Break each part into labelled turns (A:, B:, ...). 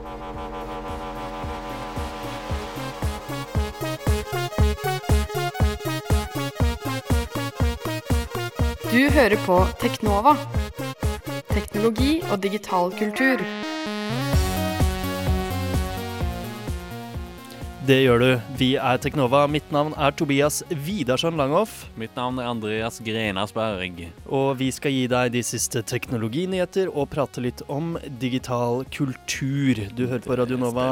A: Du hører på Teknova. Teknologi og digital kultur.
B: Det gjør du. Vi er Teknova. Mitt navn er Tobias Widarsson Langhoff.
C: Mitt navn er Andreas Grenasberg.
B: Og vi skal gi deg de siste teknologinyheter og prate litt om digital kultur. Du hører på Radio Nova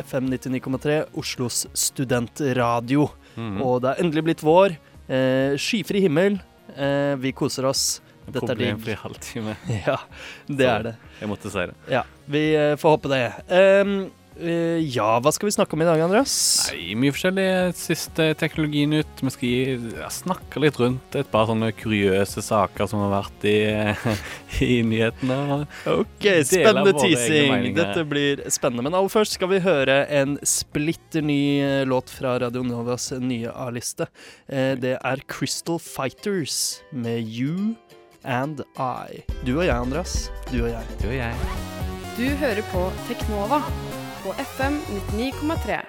B: FM 99,3, Oslos studentradio.
C: Mhm.
B: Og det er endelig blitt vår. Eh, skyfri himmel. Eh, vi koser oss. Dette er.
C: Problemfri halvtime.
B: Ja, det er det.
C: Jeg måtte si det.
B: Ja, vi eh, får håpe det. Ehm, eh, ja, hva skal vi snakke om i dag, Andreas?
C: Nei, mye forskjellig. Siste teknologinytt. Vi skal gi, ja, snakke litt rundt et par sånne kuriøse saker som har vært i, i nyhetene.
B: Ok, spennende teasing. Dette blir spennende. Men aller først skal vi høre en splitter ny eh, låt fra Radio Novas nye A-liste. Eh, Det er Crystal Fighters med You and I. Du og jeg, Andreas. Du og jeg.
C: Du og jeg.
A: Du hører på Teknova på FM 99,3.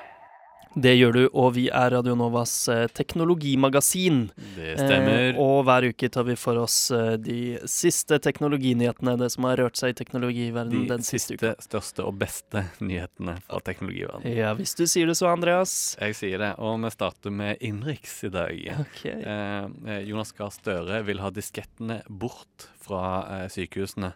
B: Det gjør du, og vi er Radio Novas eh, teknologimagasin.
C: Det stemmer.
B: Eh, og hver uke tar vi for oss eh, de siste teknologinyhetene, det som har rørt seg i teknologiverdenen
C: de
B: den siste uka.
C: De siste, største og beste nyhetene fra teknologiverdenen.
B: Ja, hvis du sier det så, Andreas.
C: Jeg sier det, og vi starter med innenriks i dag.
B: Ok.
C: Eh, eh, Jonas Gahr Støre vil ha diskettene bort fra eh, sykehusene.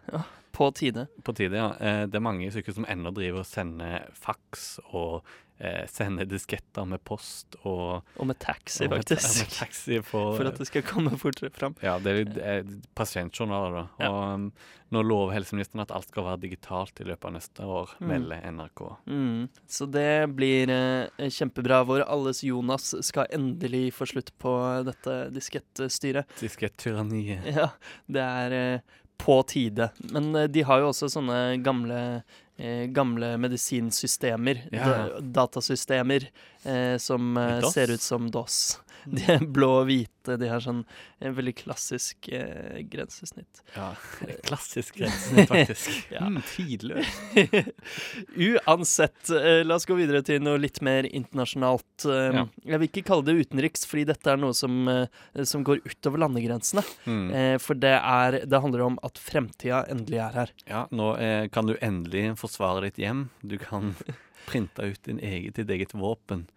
B: På tide.
C: På tide, ja. Eh, det er mange sykehus som ennå driver og sender faks og eh, sender disketter med post og
B: Og med taxi,
C: og med-
B: faktisk.
C: Med taxi for,
B: For at det skal komme fortere fram.
C: ja, det er det er pasientjournaler, da.
B: Ja.
C: Og um, nå lover helseministeren at alt skal være digitalt i løpet av neste år,
B: Mm.
C: melder NRK.
B: Mm. Så det blir eh, kjempebra. Vår alles Jonas skal endelig få slutt på dette diskettstyret.
C: Diskettyranniet.
B: Ja, det er eh, på tide. Men eh, de har jo også sånne gamle eh, gamle medisinsystemer,
C: Ja.
B: datasystemer, eh, som eh, ser ut som DOS. De er blå og hvite. De har sånn en veldig klassisk eh, grensesnitt.
C: Ja, klassisk grensesnitt, faktisk.
B: Ja.
C: mm, tidløs.
B: Uansett, eh, la oss gå videre til noe litt mer internasjonalt. Eh,
C: Ja.
B: Jeg vil ikke kalle det utenriks, fordi dette er noe som, eh, som går utover landegrensene.
C: Mm.
B: Eh, for det, er, det handler om at fremtida endelig er her.
C: Ja, nå eh, kan du endelig forsvare ditt hjem. Du kan printe ut din eget, ditt eget våpen.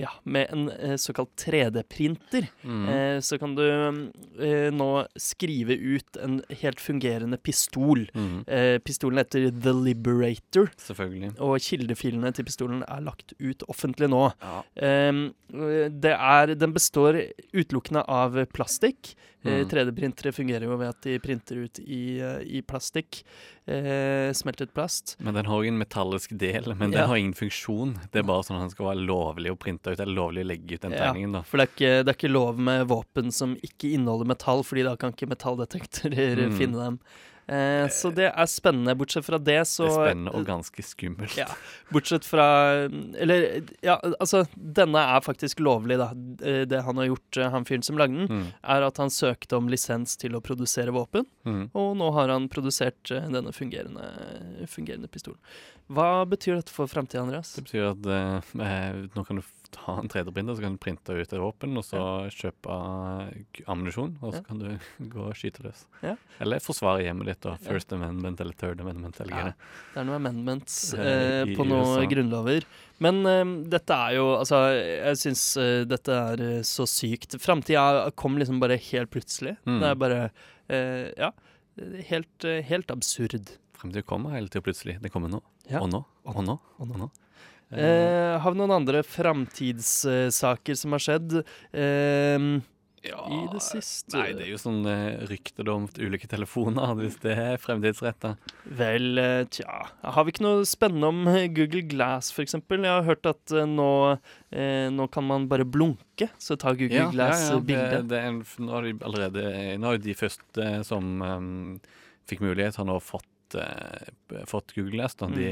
B: Ja, Med en eh, såkalt 3D-printer
C: Mm.
B: eh, så kan du eh, nå skrive ut en helt fungerende pistol.
C: Mm.
B: Eh, pistolen heter The Liberator,
C: Selvfølgelig.
B: og kildefilene til pistolen er lagt ut offentlig nå.
C: Ja.
B: Det er, den består utelukkende av plastikk.
C: Mm.
B: 3D-printere fungerer jo ved at de printer ut i, i plastikk. Eh, smeltet plast.
C: Men den har jo en metallisk del, men
B: Ja.
C: den har ingen funksjon. Det er bare sånn at den skal være lovlig å printe ut, eller lovlig å legge ut den
B: Ja.
C: tegningen, da.
B: For det er, ikke, det er ikke lov med våpen som ikke inneholder metall, fordi da kan ikke metalldetektorer
C: Mm.
B: finne dem. Eh, så det er spennende. Bortsett fra det, så
C: Det er spennende og ganske skummelt.
B: Ja. Bortsett fra Eller, ja, altså, denne er faktisk lovlig, da. Eh, Det han har gjort, eh, han fyren som lagde den,
C: Mm.
B: er at han søkte om lisens til å produsere våpen,
C: Mm.
B: og nå har han produsert denne fungerende, fungerende pistolen. Hva betyr dette for framtida, Andreas?
C: Det betyr at eh, nå kan du ta en 3D-printer, så kan du printe ut et våpen, og så kjøpe eh, ammunisjon, og så
B: Ja.
C: kan du gå og skyte løs.
B: Ja.
C: Eller forsvare hjemmet ditt, da. First Amendment eller Third Amendment. Eller
B: Ja.
C: det
B: er noen amendments
C: Eh,
B: eh, på noen grunnlover. Men eh, dette er jo Altså, jeg syns eh, dette er eh, så sykt. Framtida kom liksom bare helt plutselig.
C: Mm.
B: Det er bare Ja. Helt, helt absurd.
C: Fremtiden kommer hele tida plutselig. Det kommer nå.
B: Ja.
C: Og nå.
B: Og
C: Og nå.
B: og nå.
C: Og nå. Eh,
B: har vi noen andre framtidssaker som har skjedd eh,
C: ja,
B: i det siste?
C: Nei, det er jo sånn eh, rykter om ulike telefoner, hvis det er fremtidsretta.
B: Vel, eh, tja Har vi ikke noe spennende om eh, Google Glass, eksempel? Jeg har hørt at nå, eh, nå kan man bare blunke, så tar Google Glass ja,
C: ja,
B: bilde.
C: det er nå har de allerede Nå har jo de første som um, fikk mulighet, har nå fått, uh, fått Google Glass. Da, De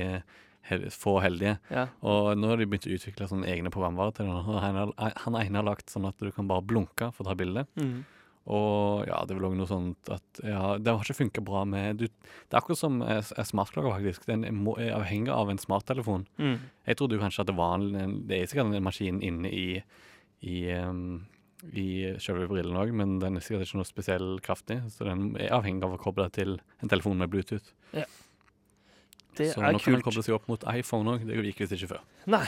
C: hel, få heldige.
B: Ja.
C: Og nå har de begynt å utvikle sånne egne programvarer til den. Han, han ene har lagt sånn at du kan bare blunke for å ta bilde.
B: Mm.
C: Og ja, det er vel òg noe sånt at ja, det har ikke funka bra med du, Det er akkurat som eh, eh, smartklokka, faktisk. Den er avhengig av en smarttelefon.
B: Mm.
C: Jeg trodde jo kanskje at det var en, en- Det er sikkert en maskin inne i i, um, i selve brillen òg, men den er sikkert ikke noe spesiell kraftig. Så den er avhengig av å koble til en telefon med Bluetooth.
B: Det
C: så
B: er
C: nå kan den
B: kult.
C: koble seg opp mot iPhone òg. Det gikk visst ikke før.
B: Nei.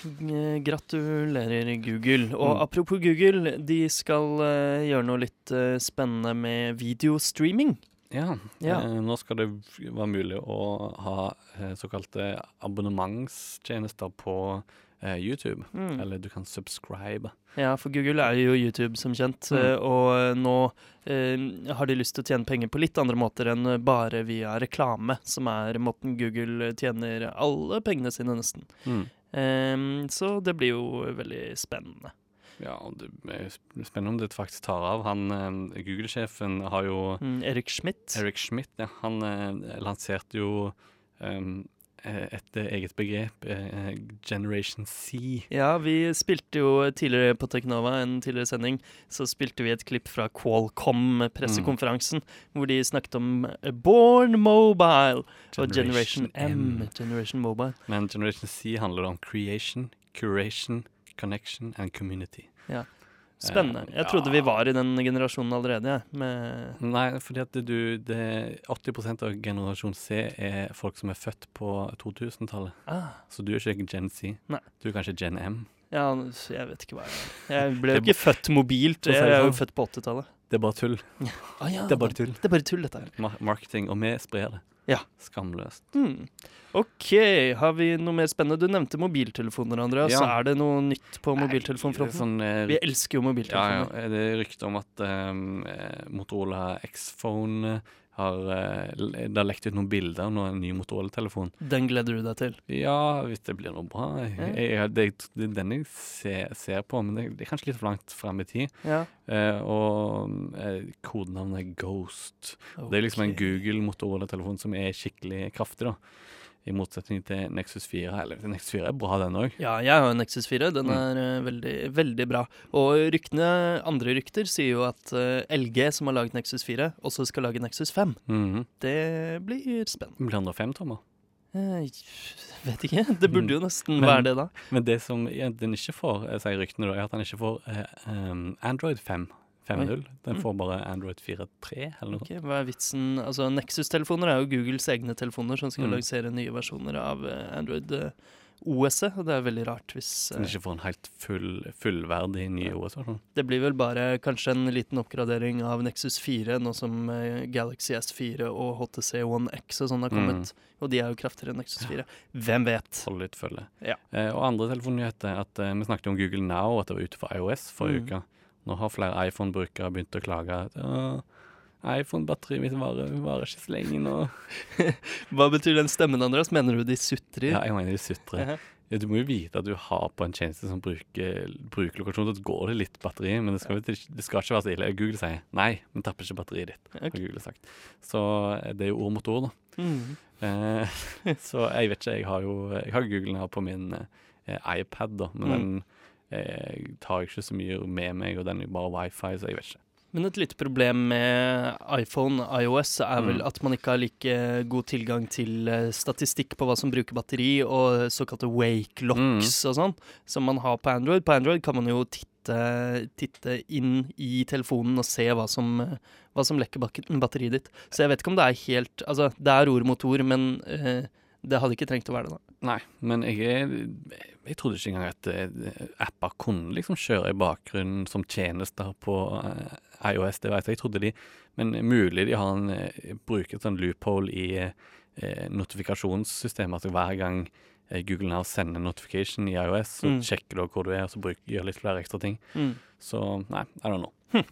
B: Eh, Gratulerer, Google. Og
C: Mm.
B: apropos Google, de skal uh, gjøre noe litt uh, spennende med videostreaming.
C: Ja.
B: Ja.
C: Eh, nå skal det være mulig å ha eh, såkalte abonnementstjenester på YouTube.
B: Mm.
C: Eller du kan subscribe.
B: Ja, for Google er jo YouTube, som kjent.
C: Mm.
B: eh, Og nå eh, har de lyst til å tjene penger på litt andre måter enn bare via reklame, som er måten Google tjener alle pengene sine, nesten.
C: Mm.
B: Eh, så det blir jo veldig spennende.
C: Ja, det er sp- spennende om det faktisk tar av. Han eh, Google-sjefen har jo
B: Mm, Erik Schmidt.
C: Erik Schmidt, ja, han eh, lanserte jo eh, et eh, eget begrep, eh, Generation C.
B: Ja, vi spilte jo tidligere på Teknova, en tidligere sending, så spilte vi et klipp fra Qualcomm-pressekonferansen, hvor de snakket om eh, Born Mobile og Generation M. Generation Mobile.
C: Men Generation C handler om creation, curation, connection and community.
B: Spennende.
C: Eh,
B: Jeg trodde
C: ja.
B: vi var i den generasjonen allerede, Ja, Med
C: Nei, fordi at du, det, 80% av generasjon C er folk som er født på 2000-tallet.
B: ah,
C: Så du er ikke Gen C.
B: Nei.
C: Du er kanskje Gen M.
B: Ja, jeg vet ikke hva jeg er. Jeg ble jo ikke født mobilt. Jeg,
C: Jeg
B: er jo
C: sånn.
B: født på 80-tallet.
C: Det er bare tull.
B: Ah, ja,
C: Det er bare tull.
B: Det er bare tull, dette her.
C: Marketing. Og vi sprer det.
B: Ja.
C: Skamløst.
B: Mm. OK, har vi noe mer spennende? Du nevnte mobiltelefoner, Andreas.
C: Ja.
B: Er det noe nytt på mobiltelefonfronten?
C: Sånn, eh,
B: Vi elsker jo
C: Ja, ja. Det er rykter om at eh, Motorola X-phone har uh, Det har lekt ut noen bilder av en ny Motorola-telefon.
B: Den gleder du deg til?
C: Ja, hvis det blir noe bra. Jeg, jeg, det, det er den jeg ser, ser på, men det, det er kanskje litt for langt fram i tid.
B: Ja.
C: Eh, og eh, kodenavnet er Ghost. Det er liksom en Google Motorola-telefon som er skikkelig kraftig, da. I motsetning til Nexus 4. Eller Nexus 4 er bra, den òg.
B: Ja, jeg har en Nexus 4. Den
C: Mm.
B: er mm. veldig, veldig bra. Og ryktene, andre rykter sier jo at eh, LG, som har laget Nexus 4, også skal lage Nexus 5.
C: Mhm.
B: Det blir spennende.
C: Blir 105 tommer.
B: Jeg vet ikke. Det burde jo nesten
C: Men-
B: være det, da.
C: Men det som den ikke får, eh, sier ryktene, da, er at den ikke får eh, um, Android 5. 5.0. Den
B: Mm.
C: får bare Android 4.3 eller noe.
B: Ok, hva er vitsen? Altså, Nexus-telefoner er jo Googles egne telefoner som skal
C: Mm.
B: lansere nye versjoner av eh, Android eh, OS-et. Og det er veldig rart hvis
C: Den
B: eh,
C: ikke får en helt full, fullverdig ny
B: Ja.
C: OS? Sånn.
B: Det blir vel bare kanskje en liten oppgradering av Nexus 4, nå som Galaxy S4 og HTC One X og sånn har kommet. Og de er jo kraftigere enn Nexus 4. Hvem vet?
C: Hold litt følge.
B: Ja.
C: Eh, og andre telefonnyheter er at eh, vi snakket om Google Now, at det var ute for iOS forrige
B: Mm.
C: uke. Nå har flere iPhone-brukere begynt å klage. at, iPhone-batteriet mitt varer, varer ikke så lenge nå.
B: Hva betyr den stemmen, Andreas? Mener du de sutrer?
C: Ja, jeg mener de sutrer. Ja, du må jo vite at du har på en tjeneste som bruker brukerlokasjon, Da går det litt batteri, men det skal, det skal ikke være så ille. Google sier nei, men tapper ikke batteriet ditt, har Google sagt. Så eh, det er jo ord mot ord, da.
B: Mm.
C: Eh, så jeg vet ikke, jeg har jo jeg har Google her på min eh, iPad, da, men
B: Mm.
C: den eh, tar ikke så mye med meg, og den er bare wifi, så jeg vet ikke.
B: Men et lite problem med iPhone, iOS, er vel
C: Mm.
B: at man ikke har like god tilgang til eh, statistikk på hva som bruker batteri, og såkalte wake locks og sånn, som man har på Android. På Android kan man jo titte, titte inn i telefonen og se hva som, hva som lekker batteriet ditt. Så jeg vet ikke om det er helt Altså, det er ord mot ord, men eh, det hadde ikke trengt å være det, da.
C: Nei, men jeg, er- jeg trodde ikke engang at eh, apper kunne liksom kjøre i bakgrunnen som tjenester på eh, iOS. Det vet jeg, jeg trodde de Men mulig de har en, eh, bruker et sånn loophole i eh, notifikasjonssystemet. At hver gang Google Now sender notification i iOS, så
B: Mm.
C: sjekker du hvor du er, og så bruker, gjør litt flere ekstra ting.
B: Mm.
C: Så nei, I don't know.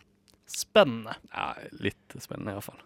B: Spennende.
C: Ja, litt spennende i hvert fall.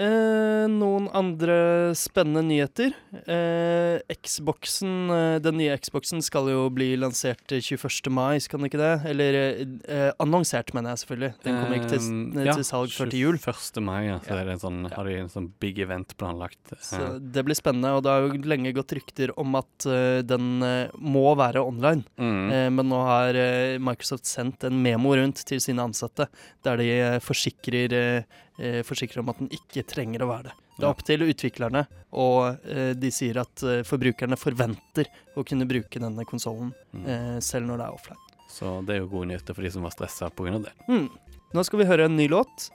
B: Eh, noen andre spennende nyheter. Eh, Xboxen, eh, den nye Xboxen skal jo bli lansert 21. mai, skal den ikke det? Eller eh, annonsert, mener jeg selvfølgelig. Den kommer ikke til,
C: Um,
B: til
C: ja,
B: salg før til jul.
C: 21. mai, ja. Så
B: Ja.
C: er sånn, har de en sånn big event planlagt.
B: Så
C: Eh,
B: det blir spennende, og det har jo lenge gått rykter om at uh, den uh, må være online.
C: mm.
B: Eh, men nå har uh, Microsoft sendt en memo rundt til sine ansatte, der de eh, forsikrer, eh, forsikrer om at den ikke trenger å være det. Det er opp til utviklerne, og eh, de sier at eh, forbrukerne forventer å kunne bruke denne konsollen
C: Mm.
B: eh, selv når det er offline.
C: Så det er jo gode nyheter for de som var stressa pga. det.
B: Mm. Nå skal vi høre en ny låt.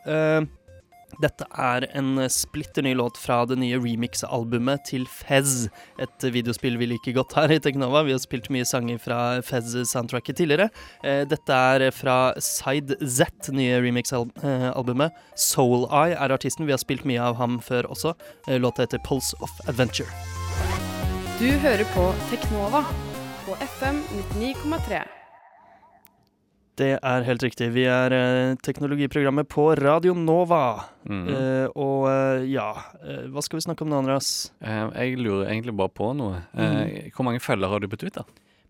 B: Eh, dette er en splitter ny låt fra det nye remix-albumet til Fez. Et videospill vi liker godt her i Teknova. Vi har spilt mye sanger fra Fez-soundtracket tidligere. Eh, dette er fra Side Z, nye remix-albumet. Soul Eye er artisten. Vi har spilt mye av ham før også. Eh, låta heter Pulse of Adventure.
A: Du hører på Teknova på FM 99,3.
B: Det er helt riktig. Vi er eh, teknologiprogrammet på Radio Nova.
C: Mm.
B: Eh, og eh, ja, eh, hva skal vi snakke om nå, Andreas?
C: Eh, jeg lurer egentlig bare på noe. Eh,
B: Mm.
C: Hvor mange følgere har du på Twitter?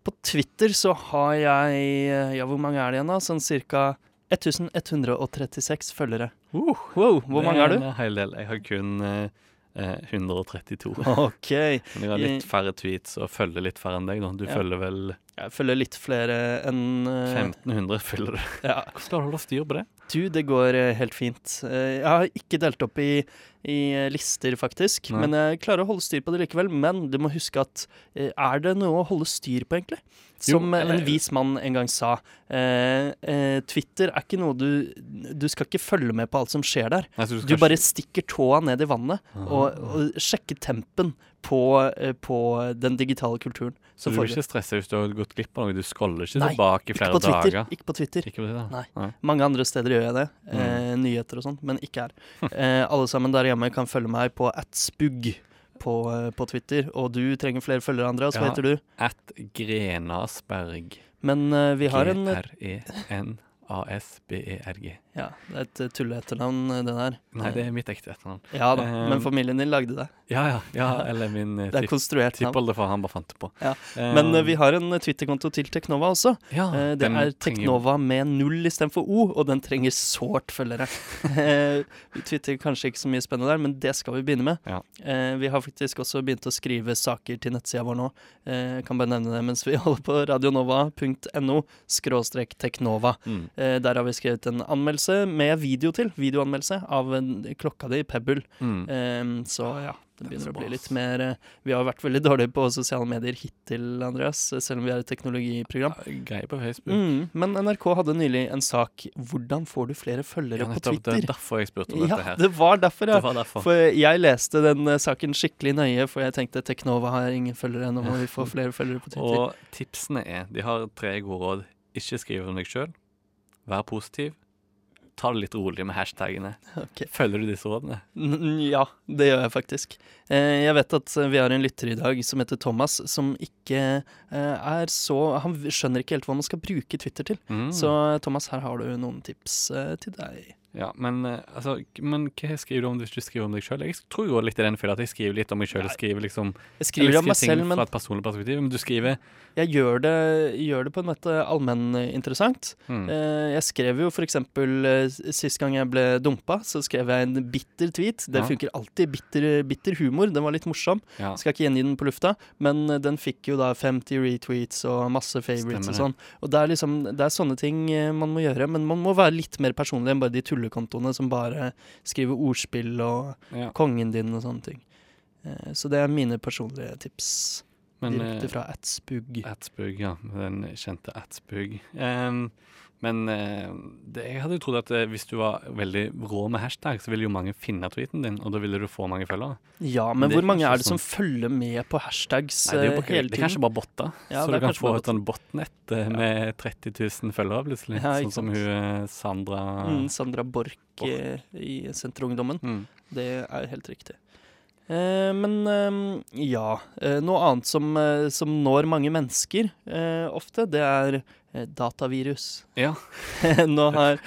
B: På Twitter så har jeg eh, Ja, hvor mange er det igjen, da? Sånn ca. 1136 følgere.
C: Uh,
B: Wow, hvor mange er du?
C: En hel del. Jeg har kun eh, eh, 132.
B: OK.
C: Men jeg har litt færre tweets og følger litt færre enn deg. Da. Du
B: Ja.
C: følger vel
B: Jeg følger litt flere enn eh,
C: 1500? følger du.
B: Ja.
C: Hvordan klarer du å holde styr på det?
B: Du, det går eh, helt fint. Eh, jeg har ikke delt opp i, i eh, lister, faktisk.
C: Nei.
B: Men jeg klarer å holde styr på det likevel. Men du må huske at eh, er det noe å holde styr på, egentlig? Som
C: jo,
B: en vis mann en gang sa. Eh, eh, Twitter er ikke noe du Du skal ikke følge med på alt som skjer der.
C: Nei,
B: du,
C: Du
B: bare stikker tåa ned i vannet
C: Aha.
B: og, og sjekker tempen på, eh, på den digitale kulturen.
C: Så du blir ikke stressa hvis du har gått glipp av noe? Du scroller ikke
B: Nei,
C: tilbake i flere
B: ikke
C: dager?
B: Ikke på Twitter.
C: Ikke på Twitter.
B: Nei.
C: Nei.
B: Mange andre steder gjør jeg det.
C: Mm.
B: Eh, nyheter og sånt, men ikke her. Eh, alle sammen der hjemme kan følge meg på atspugg på, på Twitter. Og du trenger flere følgere, Andreas. Hva
C: Ja.
B: heter du?
C: At Grenasberg.
B: Men eh, vi har en
C: G-R-E-N-A-S-B-E-R-G.
B: Ja, det er et eh, tulleetternavn, eh, det der.
C: Nei, det er mitt ekte etternavn.
B: Ja da,
C: um,
B: men familien din lagde det.
C: Ja, ja. ja eller min
B: Det er konstruert
C: tippoldefar, han bare fant det på.
B: Ja, Men um, vi har en Twitter-konto til Teknova også.
C: ja,
B: Det
C: er
B: er
C: trenger-
B: Teknova med null istedenfor O, og den trenger sårt følgere. Vi twitter kanskje ikke så mye spennende der, men det skal vi begynne med.
C: Ja.
B: Vi har faktisk også begynt å skrive saker til nettsida vår nå. Jeg kan bare nevne det mens vi holder på radionova.no skråstrek teknova.
C: Mm.
B: Der har vi skrevet en anmeldelse med video til, videoanmeldelse av en klokka di, Pebble.
C: Mm.
B: Um, Så ja, det
C: er
B: begynner å bli litt mer eh, Vi har vært veldig dårlige på sosiale medier hittil, Andreas, selv om vi er et teknologiprogram.
C: Greier på Facebook.
B: Mm, men NRK hadde nylig en sak 'Hvordan får du flere følgere
C: Ja,
B: på
C: Twitter?' Det er derfor jeg spurte om
B: Ja,
C: dette her.
B: det var derfor, ja.
C: Det var derfor.
B: For jeg leste den eh, saken skikkelig nøye, for jeg tenkte Teknova har ingen følgere, nå må vi få flere følgere på Twitter.
C: Og tipsene er De har tre gode råd. Ikke skriv om deg sjøl. Vær positiv. Ta det litt rolig med hashtagene.
B: Okay.
C: Følger du disse rådene?
B: N- Ja, det gjør jeg faktisk. Eh, jeg vet at eh, vi har en lytter i dag som heter Thomas, som ikke eh, er så Han skjønner ikke helt hva man skal bruke Twitter til.
C: Mm.
B: Så Thomas, her har du noen tips eh, til deg.
C: Ja, men, eh, altså, men hva skriver du om hvis du skriver om deg sjøl? Jeg tror jo litt i den fella at jeg skriver litt om meg sjøl. Jeg skriver liksom
B: Jeg skriver om meg
C: ting
B: selv,
C: fra et personlig perspektiv. Men du skriver
B: jeg gjør det, gjør det på en måte allmenninteressant.
C: mm,
B: Eh, jeg skrev jo for eksempel eh, Sist gang jeg ble dumpa, så skrev jeg en bitter tweet. Det
C: Ja.
B: funker alltid. Bitter, bitter humor. Den var litt morsom.
C: ja.
B: Skal ikke gjengi den på lufta, men den fikk jo da 50 retweets og masse favorites
C: Stemmer
B: og sånn. Og det er liksom Det er sånne ting man må gjøre, men man må være litt mer personlig enn bare de tullekontoene som bare skriver ordspill og
C: ja.
B: kongen din og sånne ting. Eh, så det er mine personlige tips.
C: Men
B: direkte
C: eh,
B: fra Atsbug.
C: Atsbug, ja. Den kjente Atsbug. Em, men eh, det, jeg hadde jo trodd at eh, hvis du var veldig rå med hashtag, så ville jo mange finne tweeten din, og da ville du få mange følgere.
B: Ja,
C: Men
B: men hvor mange er det som
C: sånn-
B: følger med på hashtags
C: Nei, det er, jo
B: eh,
C: bare,
B: hele
C: det er kanskje bare botter.
B: Ja,
C: så du kan få et sånn botnett eh, med 30 000 følgere plutselig.
B: Ja,
C: sånn som hun eh, Sandra
B: Mm, Sandra Borch
C: Borch.
B: eh, i Senterungdommen.
C: Mm.
B: Det er helt riktig. Eh, men eh, ja. Eh, noe annet som, eh, som når mange mennesker eh, ofte, det er eh, datavirus.
C: Ja.
B: nå har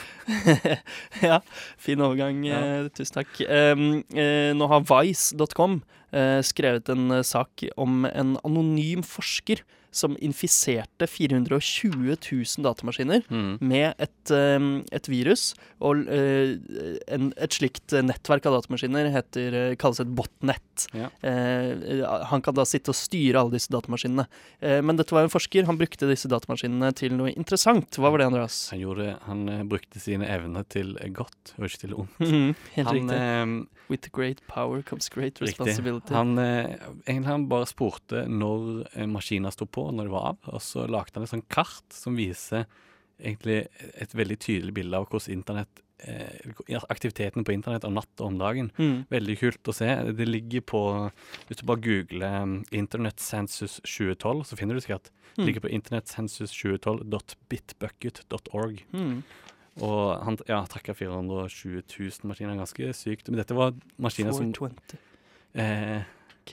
B: Ja, fin overgang.
C: Ja.
B: eh, tusen takk. Um, eh, nå har Vice.com eh, skrevet en eh, sak om en anonym forsker som infiserte 420 000 datamaskiner
C: Mm.
B: med et, um, et virus. Og eh, en, et slikt nettverk av datamaskiner heter, eh, kalles et botnet.
C: Ja.
B: Eh, han kan da sitte og styre alle disse datamaskinene. Men dette var en forsker. Han brukte disse datamaskinene til noe interessant. Hva var det, Andreas?
C: Han, gjorde, han brukte sine evner til godt, og ikke til ondt.
B: Mm, Helt
C: Han,
B: riktig.
C: eh,
B: With great power comes great responsibility.
C: Han, egentlig han bare spurte når maskina sto på, når det var av, og så lagde han et sånt kart som viser egentlig et veldig tydelig bilde av hvordan internett eh, aktiviteten på internett om natt og om dagen.
B: Mm.
C: Veldig kult å se. Det ligger på Hvis du bare googler um, Internet Census 2012, så finner du sikkert Det
B: Mm.
C: ligger på internettsensus2012.bitbucket.org.
B: Mm.
C: Og han ja, trakka 420 000 maskiner, ganske sykt. Men dette var maskiner som
B: 420.
C: eh,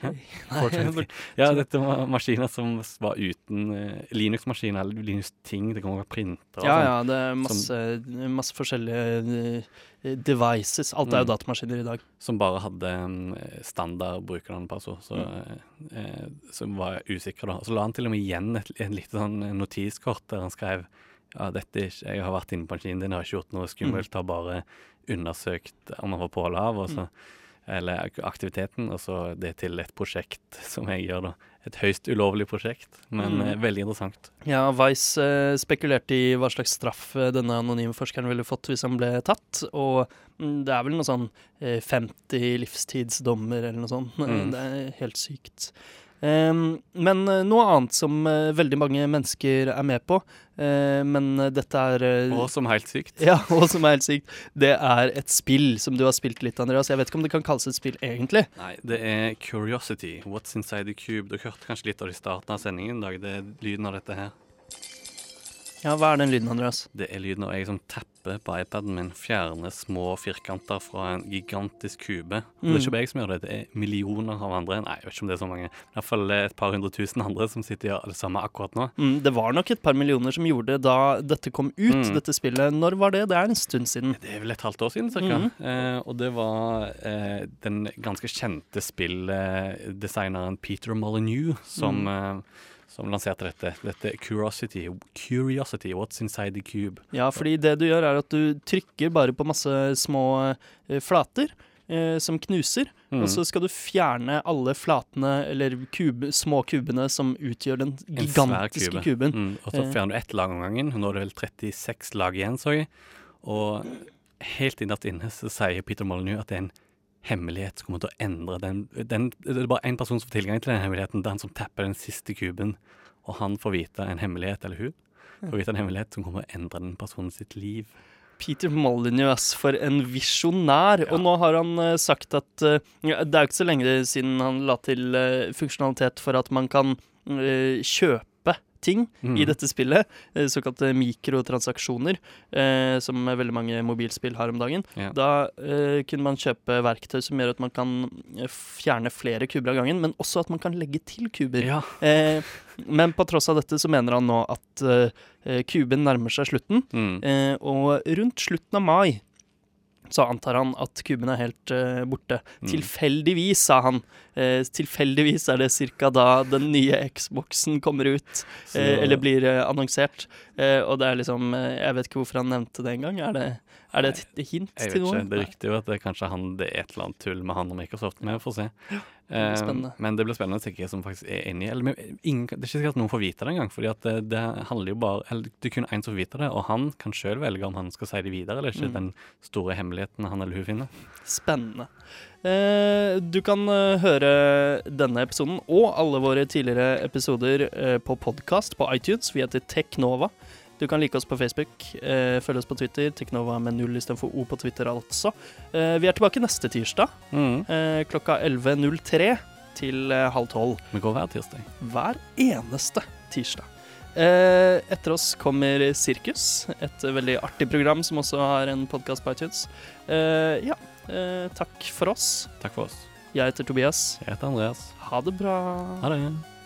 B: Ok. Nei,
C: 420. Ja, dette var maskiner som var uten eh, Linux-maskiner eller Linux-ting. Det kan være printere. og
B: Ja, ja, det er masse, masse forskjellige eh, devices. Alt er jo
C: Mm.
B: datamaskiner i dag.
C: Som bare hadde um, standard brukernavnpassord, så,
B: Mm.
C: eh, så var usikre. da. Så la han til og med igjen et, et lite sånn notiskort der han skrev ja, dette er ikke, jeg har vært inne på maskinen din, jeg har ikke gjort noe skummelt, har bare undersøkt om han var på eller av, og så, eller aktiviteten, og så det til et prosjekt som jeg gjør, da. Et høyst ulovlig prosjekt, men
B: Mm.
C: eh, veldig interessant.
B: Ja, Vice eh, spekulerte i hva slags straff eh, denne anonyme forskeren ville fått hvis han ble tatt, og mm, det er vel noe sånn eh, 50 livstidsdommer eller noe sånt.
C: Mm.
B: Det er helt sykt. Em, men eh, noe annet som eh, veldig mange mennesker er med på, eh, men dette er
C: Og som helt sykt.
B: Ja, og som er helt sykt, det er et spill som du har spilt litt, Andreas. Jeg vet ikke om det kan kalles et spill egentlig.
C: Nei, det er Curiosity. What's Inside the Cube. Dere hørte kanskje litt av det i starten av sendingen i dag. Det er lyden av dette her.
B: Ja, hva er den lyden, Andreas?
C: Det er lyden av jeg som tapper på iPaden min, fjerner små firkanter fra en gigantisk kube. Mm. det er ikke bare jeg som gjør det, det er millioner av andre. Nei, jeg vet ikke om det er så mange. Men i hvert fall et par hundre tusen andre som sitter og gjør det samme akkurat nå.
B: Mm, det var nok et par millioner som gjorde det da dette kom ut,
C: Mm.
B: dette spillet. Når var det? Det er en stund siden.
C: Det er vel et halvt år siden, cirka.
B: Mhm.
C: Eh, og det var eh, den ganske kjente spilldesigneren Peter Molyneux som, eh, som lanserte dette. Dette Curiosity. Curiosity, What's Inside the Cube.
B: Ja, fordi det du gjør, er at du trykker bare på masse små eh, flater. eh, som knuser,
C: Mm.
B: og så skal du fjerne alle flatene, eller kube, små kubene, som utgjør den gigantiske
C: kube.
B: kuben.
C: Mm, og så
B: Eh.
C: fjerner du ett lag om gangen. Nå er det vel 36 lag igjen, så jeg. Og helt innerst inne så sier Peter Molyneux at det er en hemmelighet som kommer til å endre den, den Det er bare én person som får tilgang til den hemmeligheten. Det er han som tapper den siste kuben. Og han får vite en hemmelighet, eller hun, får vite en hemmelighet som kommer til å endre den personen sitt liv.
B: Peter Molyneux, for en visjonær.
C: Ja.
B: Og nå har han uh, sagt at uh, Det er jo ikke så lenge siden han la til uh, funksjonalitet for at man kan kjøpe ting
C: Mm.
B: i dette spillet. eh, såkalte mikrotransaksjoner, eh, som veldig mange mobilspill har om dagen.
C: Ja.
B: Da eh, kunne man kjøpe verktøy som gjør at man kan eh, fjerne flere kuber av gangen, men også at man kan legge til kuber.
C: Ja.
B: Eh, men på tross av dette så mener han nå at eh, kuben nærmer seg slutten.
C: Mm.
B: Eh, og rundt slutten av mai så antar han at kuben er helt uh, borte.
C: Mm.
B: Tilfeldigvis, sa han. Uh, tilfeldigvis er det ca. da den nye Xboxen kommer ut,
C: Så-
B: uh, eller blir annonsert. Eh, og det er liksom eh, Jeg vet ikke hvorfor han nevnte det engang. Er det, er det et hint
C: Jeg
B: til noen?
C: ikke. Det rykter jo at det kanskje han, det er et eller annet tull med han og Microsoft. Men vi får se.
B: Uh,
C: men det blir spennende å se hvem som faktisk er inni. Eller, men ingen, det er ikke sikkert at noen får vite det engang. at det, det handler jo bare eller Det er kun én som får vite det, og han kan sjøl velge om han skal si det videre eller ikke.
B: Mm.
C: Den store hemmeligheten han eller hun finner.
B: Spennende. Uh, du kan høre denne episoden og alle våre tidligere episoder på podkast på iTunes. Vi heter Teknova. Du kan like oss på Facebook, eh, følge oss på Twitter. Teknova med null istedenfor O på Twitter, altså. Eh, vi er tilbake neste tirsdag
C: Mm.
B: eh, klokka 11.03 til eh, halv tolv.
C: Vi går hver tirsdag.
B: Hver eneste tirsdag. Eh, etter oss kommer Sirkus, et veldig artig program som også har en podkast på iTunes. Eh, ja, eh, takk for oss.
C: Takk for oss.
B: Jeg heter Tobias.
C: Jeg heter Andreas.
B: Ha det bra.
C: Ha det.